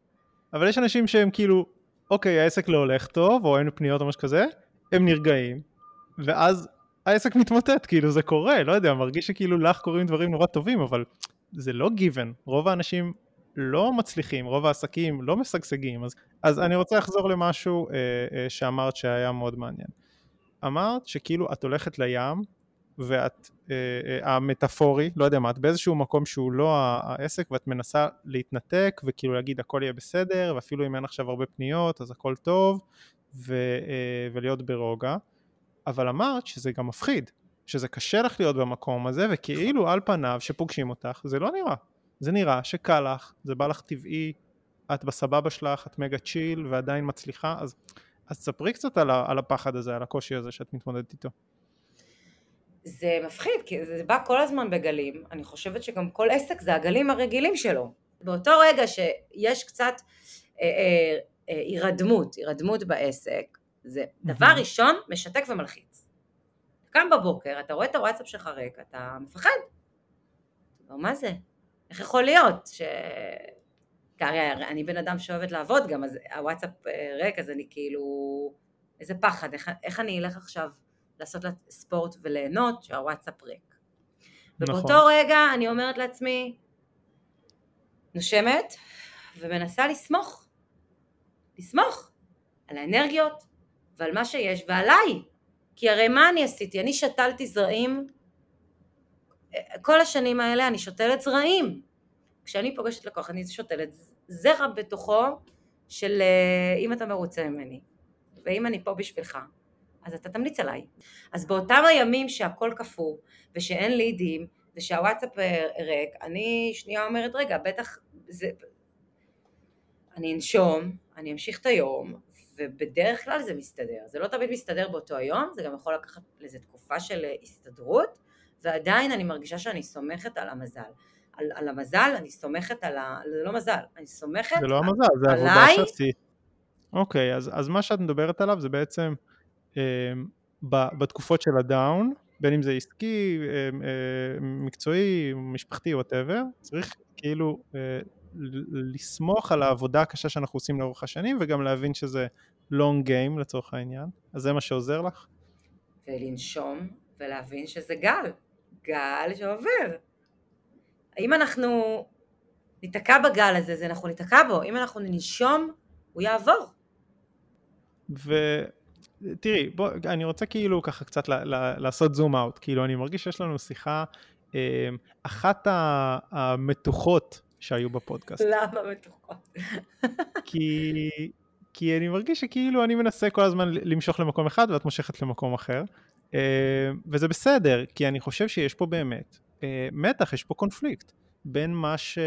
אבל יש אנשים שהם כאילו, אוקיי, העסק לא הולך טוב, או אין פניות או משהו כזה, הם נרגעים, ואז העסק מתמוטט, כאילו זה קורה, לא יודע, מרגיש שכאילו לך קורים דברים נורא טובים, אבל זה לא גיוון, רוב האנשים לא מצליחים, רוב העסקים לא משגשגים, אז, אז אני רוצה לחזור למשהו אה, אה, שאמרת שהיה מאוד מעניין. אמרת שכאילו את הולכת לים, ואת, אה, אה, המטאפורי, לא יודע מה, את באיזשהו מקום שהוא לא העסק, ואת מנסה להתנתק, וכאילו להגיד הכל יהיה בסדר, ואפילו אם אין עכשיו הרבה פניות, אז הכל טוב, ו, אה, ולהיות ברוגע. אבל אמרת שזה גם מפחיד, שזה קשה לך להיות במקום הזה, וכאילו על פניו שפוגשים אותך, זה לא נראה. זה נראה שקל לך, זה בא לך טבעי, את בסבבה שלך, את מגה צ'יל ועדיין מצליחה, אז, אז ספרי קצת על, על הפחד הזה, על הקושי הזה שאת מתמודדת איתו. זה מפחיד, כי זה בא כל הזמן בגלים, אני חושבת שגם כל עסק זה הגלים הרגילים שלו. באותו רגע שיש קצת אה, אה, אה, הירדמות, הירדמות בעסק, זה דבר ראשון משתק ומלחיץ. קם בבוקר, אתה רואה את הוואטסאפ שלך ריק, אתה מפחד. מה זה? איך יכול להיות ש... הרי אני בן אדם שאוהבת לעבוד גם, אז הוואטסאפ אה, ריק, אז אני כאילו... איזה פחד, איך, איך אני אלך עכשיו לעשות ספורט וליהנות שהוואטסאפ ריק. נכון. ובאותו רגע אני אומרת לעצמי, נושמת ומנסה לסמוך, לסמוך על האנרגיות ועל מה שיש ועליי, כי הרי מה אני עשיתי? אני שתלתי זרעים, כל השנים האלה אני שותלת זרעים. כשאני פוגשת לקוח אני שותלת זרע בתוכו של אה, אם אתה מרוצה ממני, ואם אני פה בשבילך, אז אתה תמליץ עליי. אז באותם הימים שהכל קפוא, ושאין לידים, ושהוואטסאפ אה, ריק, אני שנייה אומרת, רגע, בטח זה... אני אנשום, אני אמשיך את היום, ובדרך כלל זה מסתדר. זה לא תמיד מסתדר באותו היום, זה גם יכול לקחת לזה תקופה של אה, הסתדרות, ועדיין אני מרגישה שאני סומכת על המזל. על, על המזל, אני סומכת על ה... זה לא מזל, אני סומכת זה לא המזל, זה עבודה שעשית. אוקיי, אז, אז מה שאת מדברת עליו זה בעצם אה, בתקופות של ה down, בין אם זה עסקי, אה, אה, מקצועי, משפחתי, whatever, צריך כאילו אה, לסמוך על העבודה הקשה שאנחנו עושים לאורך השנים וגם להבין שזה long game לצורך העניין, אז זה מה שעוזר לך? ולנשום ולהבין שזה גל, גל שעובר. אם אנחנו ניתקע בגל הזה, אז אנחנו ניתקע בו, אם אנחנו ננשום, הוא יעבור. ותראי, בוא, אני רוצה כאילו ככה קצת ל, ל, לעשות זום אאוט, כאילו אני מרגיש שיש לנו שיחה, אה, אחת המתוחות שהיו בפודקאסט. למה מתוחות? כי, כי אני מרגיש שכאילו אני מנסה כל הזמן למשוך למקום אחד ואת מושכת למקום אחר, וזה בסדר, כי אני חושב שיש פה באמת אה, מתח, יש פה קונפליקט בין מה ש...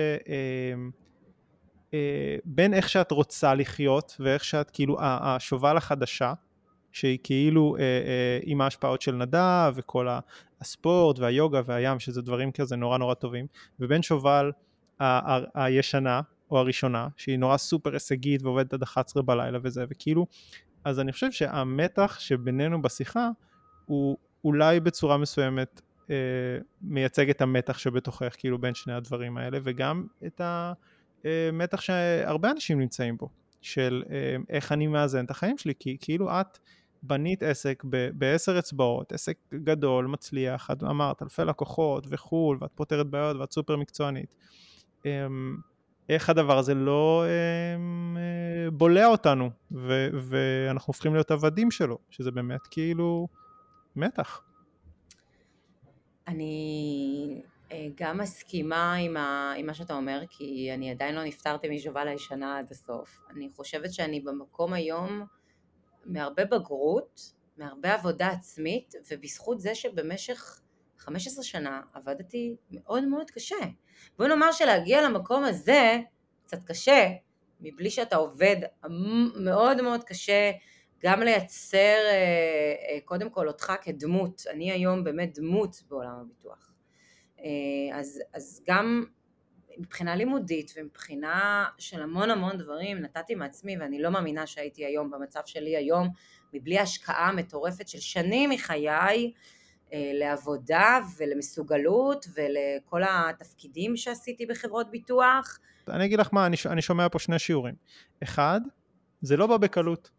אה, בין איך שאת רוצה לחיות ואיך שאת כאילו השובל החדשה שהיא כאילו אה, אה, עם ההשפעות של נדב וכל הספורט והיוגה והים שזה דברים כזה נורא נורא טובים ובין שובל ה- ה- הישנה או הראשונה שהיא נורא סופר הישגית ועובדת עד 11 בלילה וזה וכאילו אז אני חושב שהמתח שבינינו בשיחה הוא אולי בצורה מסוימת אה, מייצג את המתח שבתוכך כאילו בין שני הדברים האלה וגם את המתח שהרבה אנשים נמצאים בו של אה, איך אני מאזן את החיים שלי כי כאילו את בנית עסק בעשר אצבעות, עסק גדול, מצליח, את אמרת אלפי לקוחות וכו', ואת פותרת בעיות ואת סופר מקצוענית. אמ, איך הדבר הזה לא אמ, אה, בולע אותנו, ואנחנו הופכים להיות עבדים שלו, שזה באמת כאילו מתח. אני אה, גם מסכימה עם, ה, עם מה שאתה אומר, כי אני עדיין לא נפטרתי משובל הישנה עד הסוף. אני חושבת שאני במקום היום מהרבה בגרות, מהרבה עבודה עצמית, ובזכות זה שבמשך 15 שנה עבדתי מאוד מאוד קשה. בוא נאמר שלהגיע למקום הזה קצת קשה, מבלי שאתה עובד מאוד מאוד קשה, גם לייצר אה, אה, קודם כל אותך כדמות, אני היום באמת דמות בעולם הביטוח. אה, אז, אז גם מבחינה לימודית ומבחינה של המון המון דברים נתתי מעצמי ואני לא מאמינה שהייתי היום במצב שלי היום מבלי השקעה מטורפת של שנים מחיי לעבודה ולמסוגלות ולכל התפקידים שעשיתי בחברות ביטוח. אני אגיד לך מה, אני, אני שומע פה שני שיעורים. אחד, זה לא בא בקלות.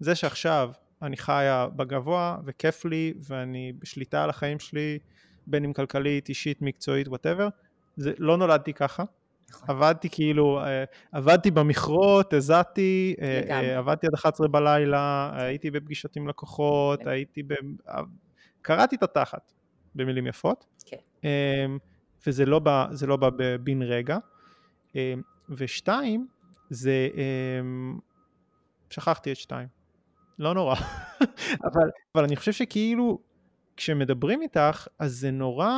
זה שעכשיו אני חיה בגבוה וכיף לי ואני בשליטה על החיים שלי, בין אם כלכלית, אישית, מקצועית, וואטאבר, זה לא נולדתי ככה. נכון. עבדתי כאילו, אה, עבדתי במכרות, הזעתי, אה, אה, עבדתי עד 11 בלילה, הייתי בפגישות עם לקוחות, הייתי ב... קראתי את התחת, במילים יפות. כן. אמ, וזה לא בא, לא בא בן רגע. אמ, ושתיים, זה... אמ, שכחתי את שתיים. לא נורא. אבל, אבל אני חושב שכאילו, כשמדברים איתך, אז זה נורא,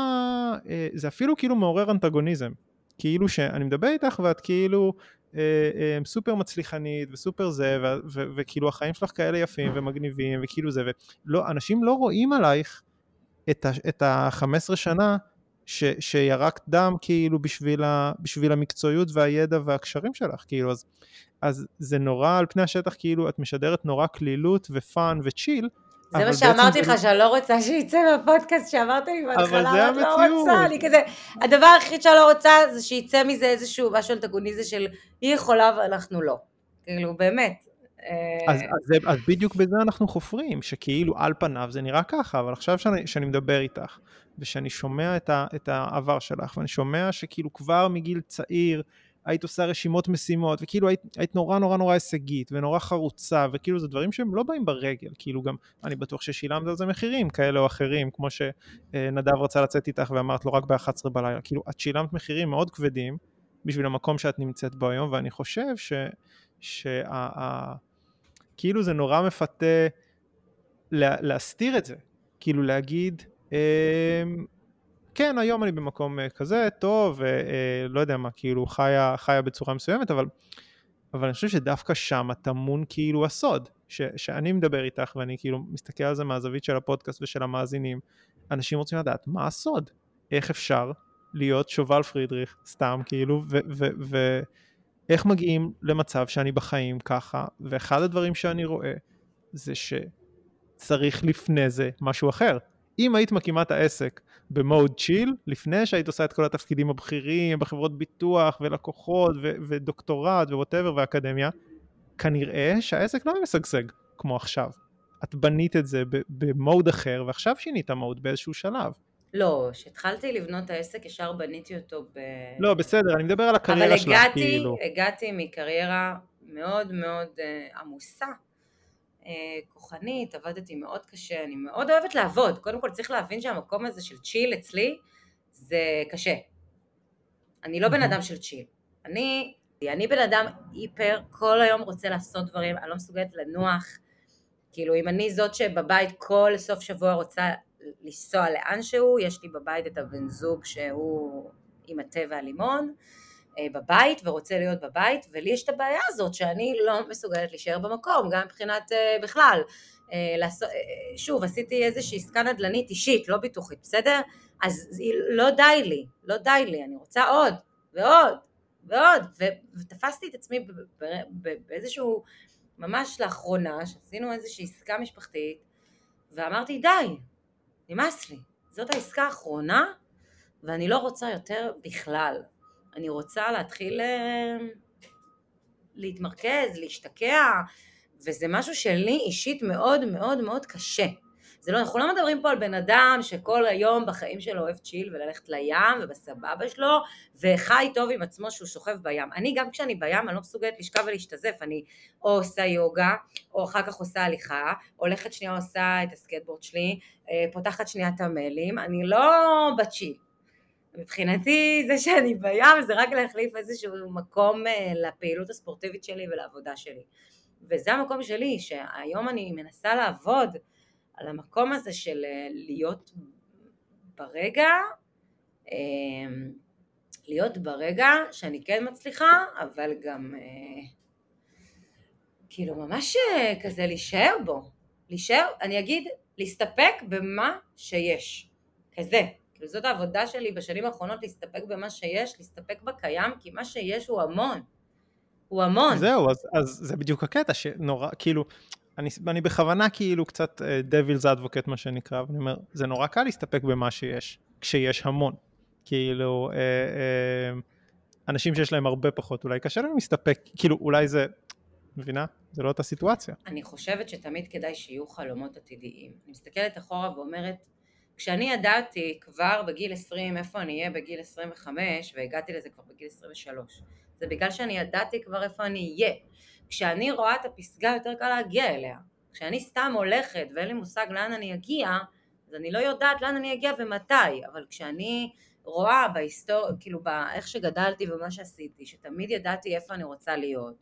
זה אפילו כאילו מעורר אנטגוניזם. כאילו שאני מדבר איתך ואת כאילו אה, אה, סופר מצליחנית וסופר זה ו- ו- וכאילו החיים שלך כאלה יפים ומגניבים וכאילו זה ולא, אנשים לא רואים עלייך את ה-15 שנה ש- שירקת דם כאילו בשביל, ה- בשביל המקצועיות והידע והקשרים שלך כאילו אז, אז זה נורא על פני השטח כאילו את משדרת נורא קלילות ופאן וצ'יל זה מה שאמרתי לך, שאני לא רוצה שיצא מהפודקאסט שאמרת לי בהתחלה, את לא רוצה, אני כזה, הדבר היחיד שאני לא רוצה זה שיצא מזה איזשהו משהו אנטגוניזם של היא יכולה ואנחנו לא. כאילו, באמת. אז, אז, זה, אז בדיוק בזה אנחנו חופרים, שכאילו על פניו זה נראה ככה, אבל עכשיו שאני, שאני מדבר איתך, ושאני שומע את, ה, את העבר שלך, ואני שומע שכאילו כבר מגיל צעיר, היית עושה רשימות משימות, וכאילו היית, היית נורא נורא נורא הישגית, ונורא חרוצה, וכאילו זה דברים שהם לא באים ברגל, כאילו גם, אני בטוח ששילמת על זה מחירים כאלה או אחרים, כמו שנדב רצה לצאת איתך ואמרת לו רק ב-11 בלילה, כאילו את שילמת מחירים מאוד כבדים בשביל המקום שאת נמצאת בו היום, ואני חושב ש... שה, ה, כאילו זה נורא מפתה לה, להסתיר את זה, כאילו להגיד, כן, היום אני במקום אה, כזה, טוב, אה, לא יודע מה, כאילו חיה, חיה בצורה מסוימת, אבל, אבל אני חושב שדווקא שם טמון כאילו הסוד, ש, שאני מדבר איתך ואני כאילו מסתכל על זה מהזווית של הפודקאסט ושל המאזינים, אנשים רוצים לדעת מה הסוד, איך אפשר להיות שובל פרידריך, סתם כאילו, ואיך מגיעים למצב שאני בחיים ככה, ואחד הדברים שאני רואה זה שצריך לפני זה משהו אחר. אם היית מקימה את העסק ב mode chill, לפני שהיית עושה את כל התפקידים הבכירים בחברות ביטוח ולקוחות ו- ודוקטורט ו whatever ואקדמיה, כנראה שהעסק לא משגשג כמו עכשיו. את בנית את זה במוד אחר ועכשיו שינית מוד באיזשהו שלב. לא, כשהתחלתי לבנות את העסק ישר בניתי אותו ב... לא, בסדר, אני מדבר על הקריירה שלך, כאילו. אבל הגעתי, הגעתי מקריירה מאוד מאוד uh, עמוסה כוחנית, עבדתי מאוד קשה, אני מאוד אוהבת לעבוד. קודם כל צריך להבין שהמקום הזה של צ'יל אצלי זה קשה. אני לא בן אדם של צ'יל. אני, אני בן אדם היפר, כל היום רוצה לעשות דברים, אני לא מסוגלת לנוח. כאילו אם אני זאת שבבית כל סוף שבוע רוצה לנסוע לאן שהוא, יש לי בבית את הבן זוג שהוא עם התה והלימון. אה, בבית ורוצה להיות בבית, ולי יש את הבעיה הזאת שאני לא מסוגלת להישאר במקום, גם מבחינת אה, בכלל. אה, שוב, עשיתי איזושהי עסקה נדל"נית אישית, לא ביטוחית, בסדר? אז לא די לי, לא די לי, אני רוצה עוד ועוד ועוד, ותפסתי את עצמי באיזשהו, ממש לאחרונה, שעשינו איזושהי עסקה משפחתית, ואמרתי די, נמאס לי, זאת העסקה האחרונה, ואני לא רוצה יותר בכלל. אני רוצה להתחיל אה, להתמרכז, להשתקע, וזה משהו שלי אישית מאוד מאוד מאוד קשה. זה לא, אנחנו לא מדברים פה על בן אדם שכל היום בחיים שלו אוהב צ'יל וללכת לים ובסבבה שלו וחי טוב עם עצמו שהוא שוכב בים. אני גם כשאני בים אני לא מסוגלת לשכב ולהשתזף, אני או עושה יוגה או אחר כך עושה הליכה, הולכת שנייה עושה את הסקטבורד שלי, אה, פותחת שנייה את המיילים, אני לא בצ'יל. מבחינתי זה שאני בים זה רק להחליף איזשהו מקום אה, לפעילות הספורטיבית שלי ולעבודה שלי. וזה המקום שלי, שהיום אני מנסה לעבוד על המקום הזה של אה, להיות ברגע, אמ, להיות ברגע שאני כן מצליחה, אבל גם אה, כאילו ממש כזה להישאר בו, להישאר, אני אגיד, להסתפק במה שיש, כזה. כאילו זאת העבודה שלי בשנים האחרונות, להסתפק במה שיש, להסתפק בקיים, כי מה שיש הוא המון. הוא המון. זהו, אז, אז זה בדיוק הקטע, שנורא, כאילו, אני, אני בכוונה כאילו קצת דבילס uh, אדבוקט מה שנקרא, ואני אומר, זה נורא קל להסתפק במה שיש, כשיש המון. כאילו, uh, uh, אנשים שיש להם הרבה פחות, אולי קשה להם להסתפק, כאילו, אולי זה, מבינה? זה לא אותה סיטואציה. אני חושבת שתמיד כדאי שיהיו חלומות עתידיים. אני מסתכלת אחורה ואומרת, כשאני ידעתי כבר בגיל 20 איפה אני אהיה בגיל 25, והגעתי לזה כבר בגיל 23, זה בגלל שאני ידעתי כבר איפה אני אהיה. כשאני רואה את הפסגה יותר קל להגיע אליה. כשאני סתם הולכת ואין לי מושג לאן אני אגיע, אז אני לא יודעת לאן אני אגיע ומתי, אבל כשאני רואה בהיסטוריה, כאילו באיך שגדלתי ומה שעשיתי, שתמיד ידעתי איפה אני רוצה להיות,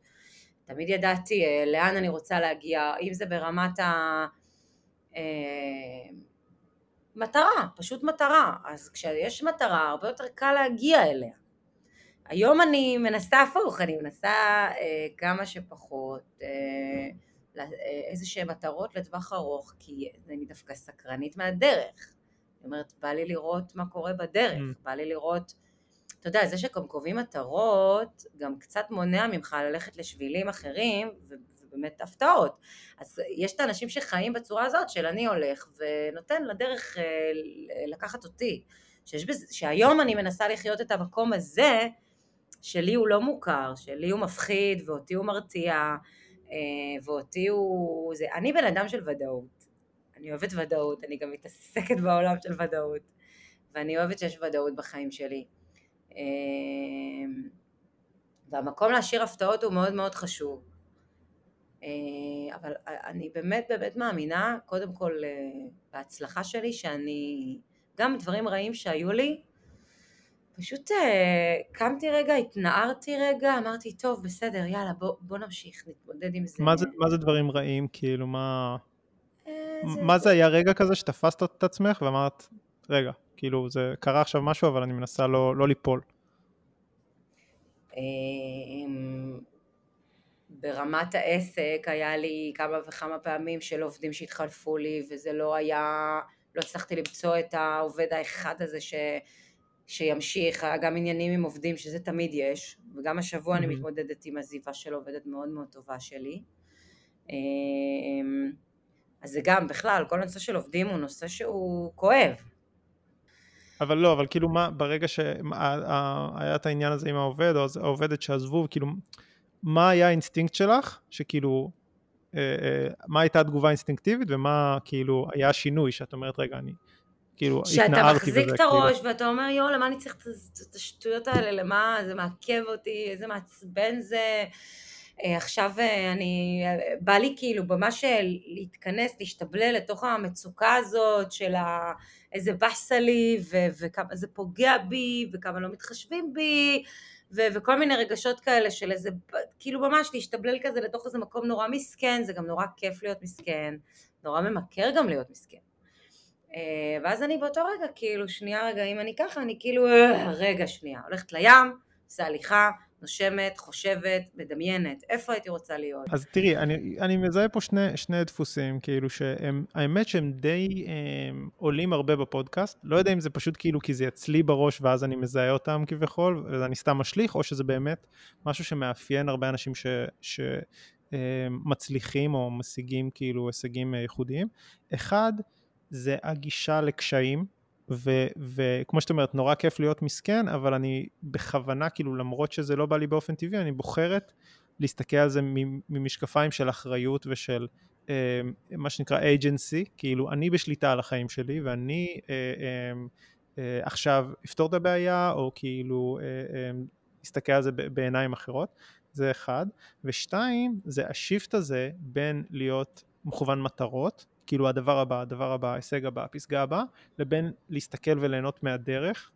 תמיד ידעתי אה, לאן אני רוצה להגיע, אם זה ברמת ה... מטרה, פשוט מטרה. אז כשיש מטרה, הרבה יותר קל להגיע אליה. היום אני מנסה הפוך, אני מנסה אה, כמה שפחות אה, אה, איזה שהן מטרות לטווח ארוך, כי אני דווקא סקרנית מהדרך. זאת אומרת, בא לי לראות מה קורה בדרך, mm. בא לי לראות, אתה יודע, זה שגם קובעים מטרות, גם קצת מונע ממך ללכת לשבילים אחרים, ובאמת הפתעות. אז יש את האנשים שחיים בצורה הזאת של אני הולך ונותן לדרך אה, לקחת אותי. שיש בזה, שהיום אני מנסה לחיות את המקום הזה, שלי הוא לא מוכר, שלי הוא מפחיד ואותי הוא מרתיע אה, ואותי הוא... זה... אני בן אדם של ודאות. אני אוהבת ודאות, אני גם מתעסקת בעולם של ודאות. ואני אוהבת שיש ודאות בחיים שלי. אה, והמקום להשאיר הפתעות הוא מאוד מאוד חשוב. אה, אבל אני באמת באמת מאמינה, קודם כל בהצלחה שלי, שאני, גם דברים רעים שהיו לי, פשוט אה, קמתי רגע, התנערתי רגע, אמרתי, טוב, בסדר, יאללה, בוא, בוא נמשיך, נתמודד עם זה. מה זה, מה זה דברים רעים? כאילו, מה... אה, זה... מה זה היה רגע כזה שתפסת את עצמך ואמרת, רגע, כאילו, זה קרה עכשיו משהו, אבל אני מנסה לא, לא ליפול. ברמת העסק היה לי כמה וכמה פעמים של עובדים שהתחלפו לי וזה לא היה, לא הצלחתי למצוא את העובד האחד הזה ש... שימשיך, גם עניינים עם עובדים שזה תמיד יש, וגם השבוע mm-hmm. אני מתמודדת עם עזיבה של עובדת מאוד מאוד טובה שלי. אמ, אז זה גם בכלל, כל הנושא של עובדים הוא נושא שהוא כואב. אבל לא, אבל כאילו מה, ברגע שהיה את העניין הזה עם העובד, או העובדת שעזבו, כאילו, מה היה האינסטינקט שלך, שכאילו, אה, אה, מה הייתה התגובה האינסטינקטיבית, ומה כאילו היה השינוי, שאת אומרת, רגע, אני כאילו התנערתי בזה. שאתה מחזיק את הראש כאילו. ואתה אומר יואו למה אני צריך את השטויות האלה, למה זה מעכב אותי, איזה מעצבן זה. אה, עכשיו אני, בא לי כאילו ממש להתכנס, להשתבלל לתוך המצוקה הזאת של ה, איזה באסה לי וכמה זה פוגע בי וכמה לא מתחשבים בי ו, וכל מיני רגשות כאלה של איזה, כאילו ממש להשתבלל כזה לתוך איזה מקום נורא מסכן, זה גם נורא כיף להיות מסכן, נורא ממכר גם להיות מסכן. אה, ואז אני באותו רגע, כאילו, שנייה רגע, אם אני ככה, אני כאילו, אה, רגע, שנייה, הולכת לים, עושה הליכה, נושמת, חושבת, מדמיינת, איפה הייתי רוצה להיות. אז תראי, אני, אני מזהה פה שני, שני דפוסים, כאילו שהם, האמת שהם די הם, עולים הרבה בפודקאסט, לא יודע אם זה פשוט כאילו כי זה אצלי בראש ואז אני מזהה אותם כביכול, ואני סתם משליך, או שזה באמת משהו שמאפיין הרבה אנשים ש... ש מצליחים או משיגים כאילו הישגים אה, ייחודיים. אחד, זה הגישה לקשיים, וכמו שאת אומרת, נורא כיף להיות מסכן, אבל אני בכוונה, כאילו למרות שזה לא בא לי באופן טבעי, אני בוחרת להסתכל על זה ממשקפיים של אחריות ושל אה, מה שנקרא agency, כאילו אני בשליטה על החיים שלי ואני אה, אה, אה, עכשיו אפתור את הבעיה, או כאילו אה, אה, אסתכל על זה בעיניים אחרות, זה אחד, ושתיים, זה השיפט הזה בין להיות מכוון מטרות כאילו הדבר הבא, הדבר הבא, ההישג הבא, הפסגה הבאה, לבין להסתכל וליהנות מהדרך,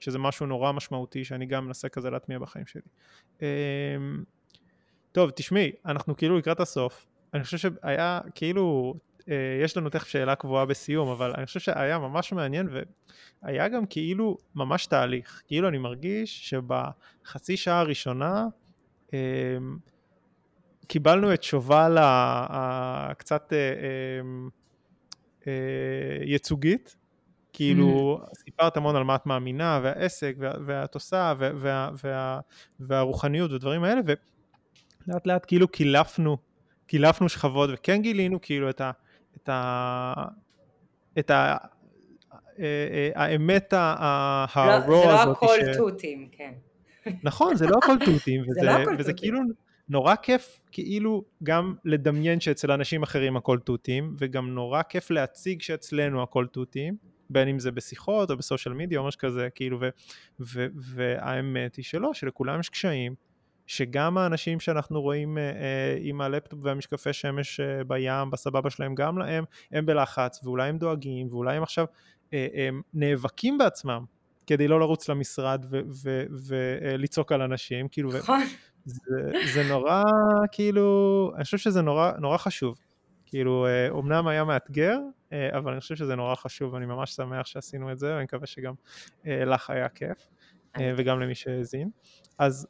שזה משהו נורא משמעותי שאני גם מנסה כזה להטמיע בחיים שלי. אמ, טוב, תשמעי, אנחנו כאילו לקראת הסוף, אני חושב שהיה כאילו, אה, יש לנו תכף שאלה קבועה בסיום, אבל אני חושב שהיה ממש מעניין והיה גם כאילו ממש תהליך, כאילו אני מרגיש שבחצי שעה הראשונה אמ, קיבלנו את שובל הקצת אה, ייצוגית, כאילו mm. סיפרת המון על מה את מאמינה והעסק וה, ואת עושה וה, וה, וה, והרוחניות ודברים האלה ולאט לאט כאילו קילפנו קילפנו שכבות וכן גילינו כאילו את ה... את ה... את ה... אה, האמת הרוע הזאת. לא, זה לא הכל תותים, כן. נכון, זה לא הכל תותים, וזה, לא הכל וזה כאילו נורא כיף כאילו גם לדמיין שאצל אנשים אחרים הכל תותים, וגם נורא כיף להציג שאצלנו הכל תותים, בין אם זה בשיחות או בסושיאל מדיה או משהו כזה, כאילו, ו, ו, והאמת היא שלא, שלכולם יש קשיים, שגם האנשים שאנחנו רואים אה, אה, עם הלפטופ והמשקפי שמש אה, בים, בסבבה שלהם, גם להם, הם בלחץ, ואולי הם דואגים, ואולי הם עכשיו אה, הם נאבקים בעצמם כדי לא לרוץ למשרד ולצעוק על אנשים, כאילו, נכון. זה, זה נורא, כאילו, אני חושב שזה נורא, נורא חשוב. כאילו, אומנם היה מאתגר, אבל אני חושב שזה נורא חשוב, ואני ממש שמח שעשינו את זה, ואני מקווה שגם לך היה כיף, וגם למי שהאזין. אז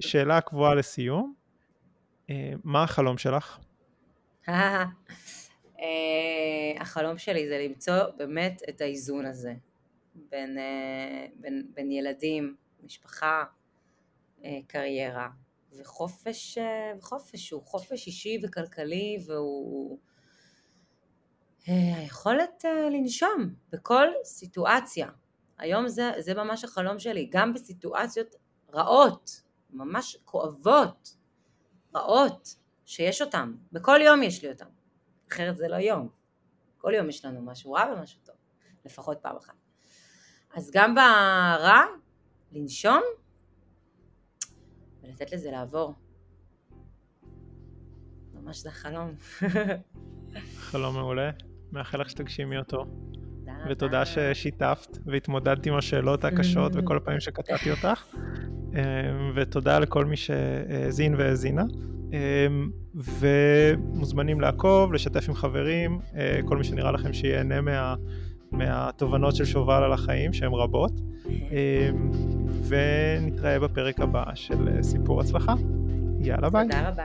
שאלה קבועה לסיום, מה החלום שלך? החלום שלי זה למצוא באמת את האיזון הזה בין, בין, בין ילדים, משפחה, קריירה וחופש, וחופש הוא חופש אישי וכלכלי והוא היכולת לנשום בכל סיטואציה. היום זה, זה ממש החלום שלי, גם בסיטואציות רעות, ממש כואבות, רעות, שיש אותן, בכל יום יש לי אותן, אחרת זה לא יום. כל יום יש לנו משהו רע ומשהו טוב, לפחות פעם אחת. אז גם ברע, לנשום ולתת לזה לעבור. ממש זה החלום. חלום מעולה, מאחל לך שתגשימי אותו. ותודה ששיתפת והתמודדת עם השאלות הקשות וכל הפעמים שקטעתי אותך. אמ, ותודה לכל מי שהאזין והאזינה. אמ, ומוזמנים לעקוב, לשתף עם חברים, אה, כל מי שנראה לכם שיהנה מה, מהתובנות של שובל על החיים, שהן רבות. ונתראה בפרק הבא של אה, סיפור הצלחה. יאללה ביי. תודה רבה.